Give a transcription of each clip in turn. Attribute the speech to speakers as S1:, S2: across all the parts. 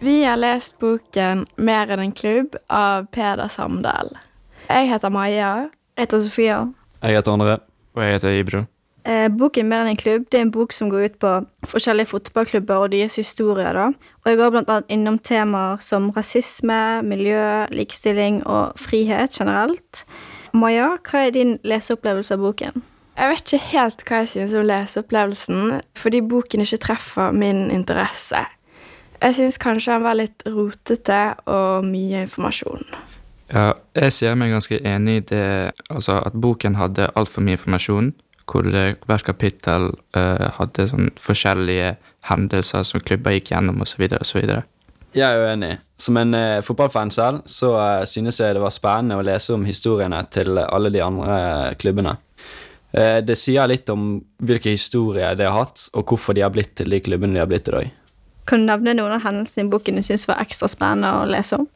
S1: Vi har lest boken 'Mer enn en klubb' av Peder Samdal. Jeg heter Maja.
S2: Jeg heter Sofia.
S3: Jeg heter André.
S4: Og jeg heter Ibro.
S2: Eh, boken 'Mer enn en klubb' det er en bok som går ut på forskjellige fotballklubber og deres historier. da. Og Jeg går annet innom temaer som rasisme, miljø, likestilling og frihet generelt. Maja, hva er din leseopplevelse av boken?
S1: Jeg vet ikke helt hva jeg synes om leseopplevelsen, fordi boken ikke treffer min interesse. Jeg syns kanskje den var litt rotete og mye informasjon.
S4: Ja, jeg ser meg ganske enig i det, altså at boken hadde altfor mye informasjon, hvor det, hvert kapittel uh, hadde sånn forskjellige hendelser som klubber gikk gjennom, osv., osv.
S3: Jeg er uenig. Som en uh, fotballfan selv så uh, synes jeg det var spennende å lese om historiene til alle de andre eh, klubbene. Eh, det sier litt om hvilke historier de har hatt, og hvorfor de har blitt til de klubbene de har blitt i dag.
S2: Kan du nevne noen av hendelsene i boken du syns var ekstra spennende å lese om?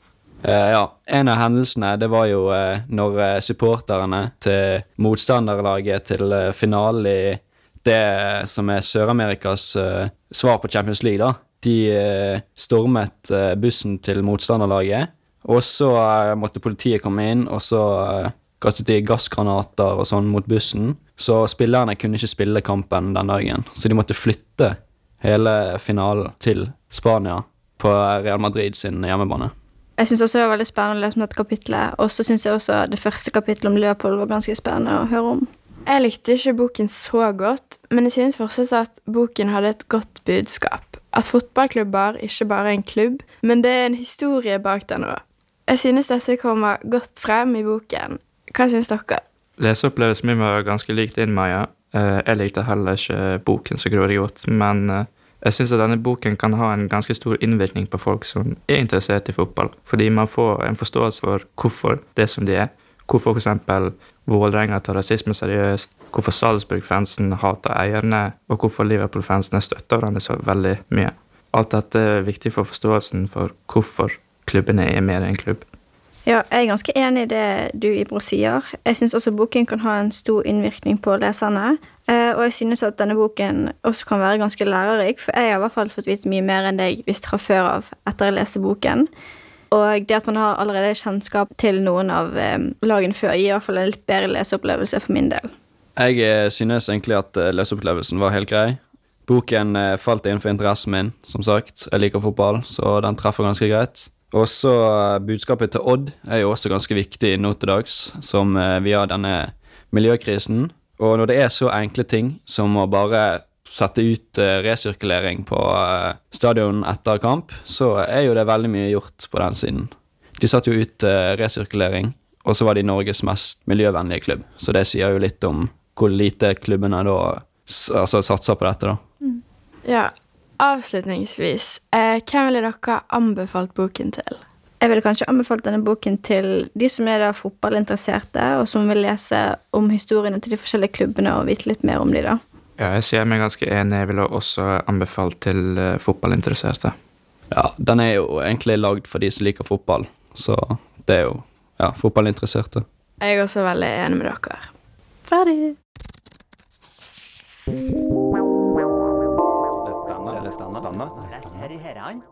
S3: Eh, ja, En av hendelsene det var jo eh, når supporterne til motstanderlaget til finalen i det som er Sør-Amerikas svar på Champions League, da. De stormet bussen til motstanderlaget, og så måtte politiet komme inn, og så kastet de gassgranater og sånn mot bussen. Så spillerne kunne ikke spille kampen den dagen, så de måtte flytte hele finalen til Spania på Real Madrid sin hjemmebane.
S2: Jeg syns også det var veldig spennende å lese om dette kapitlet. Og så syns jeg også det første kapittelet om Leopold var ganske spennende å høre om.
S1: Jeg likte ikke boken så godt, men jeg synes fortsatt at boken hadde et godt budskap. At fotballklubber ikke bare er en klubb, men det er en historie bak den òg. Jeg synes dette kommer godt frem i boken. Hva syns dere?
S4: Leseopplevelsen min var ganske lik din, Maja. Eh, Jeg likte heller ikke boken så grådig godt, men eh, jeg syns at denne boken kan ha en ganske stor innvirkning på folk som er interessert i fotball, fordi man får en forståelse for hvorfor det som de er. Hvorfor f.eks. Vålerenga tar rasisme seriøst, hvorfor Salzburg-fansen hater eierne, og hvorfor Liverpool-fansene støtter hverandre så veldig mye. Alt dette er viktig for forståelsen for hvorfor klubbene er mer enn klubb.
S2: Ja, jeg er ganske enig i det du, Ibro, sier. Jeg syns også boken kan ha en stor innvirkning på leserne. Eh, og jeg synes at denne boken også kan være ganske lærerik, for jeg har i hvert fall fått vite mye mer enn det jeg visste fra før av etter å lese boken. Og det at man har allerede kjennskap til noen av eh, lagene før, gir i hvert fall en litt bedre leseopplevelse for min del.
S3: Jeg eh, synes egentlig at leseopplevelsen var helt grei. Boken falt innenfor interessen min, som sagt. Jeg liker fotball, så den treffer ganske greit. Og så eh, budskapet til Odd er jo også ganske viktig nå til dags, som eh, vi har denne miljøkrisen. Og når det er så enkle ting som å bare sette ut eh, resirkulering på stadion etter kamp, så er jo det veldig mye gjort på den siden. De satte jo ut resirkulering, og så var de Norges mest miljøvennlige klubb. Så det sier jo litt om hvor lite klubbene da altså, satser på dette, da.
S1: Ja, avslutningsvis, eh, hvem ville dere anbefalt boken til?
S2: Jeg ville kanskje anbefalt denne boken til de som er da fotballinteresserte, og som vil lese om historiene til de forskjellige klubbene og vite litt mer om de da.
S4: Ja, jeg ser meg ganske enig. Jeg ville også anbefalt til eh, fotballinteresserte.
S3: Ja, den er jo egentlig lagd for de som liker fotball, så det er jo ja, fotballinteresserte.
S1: Jeg er også veldig enig med dere. Ferdig.
S5: Les her i herren.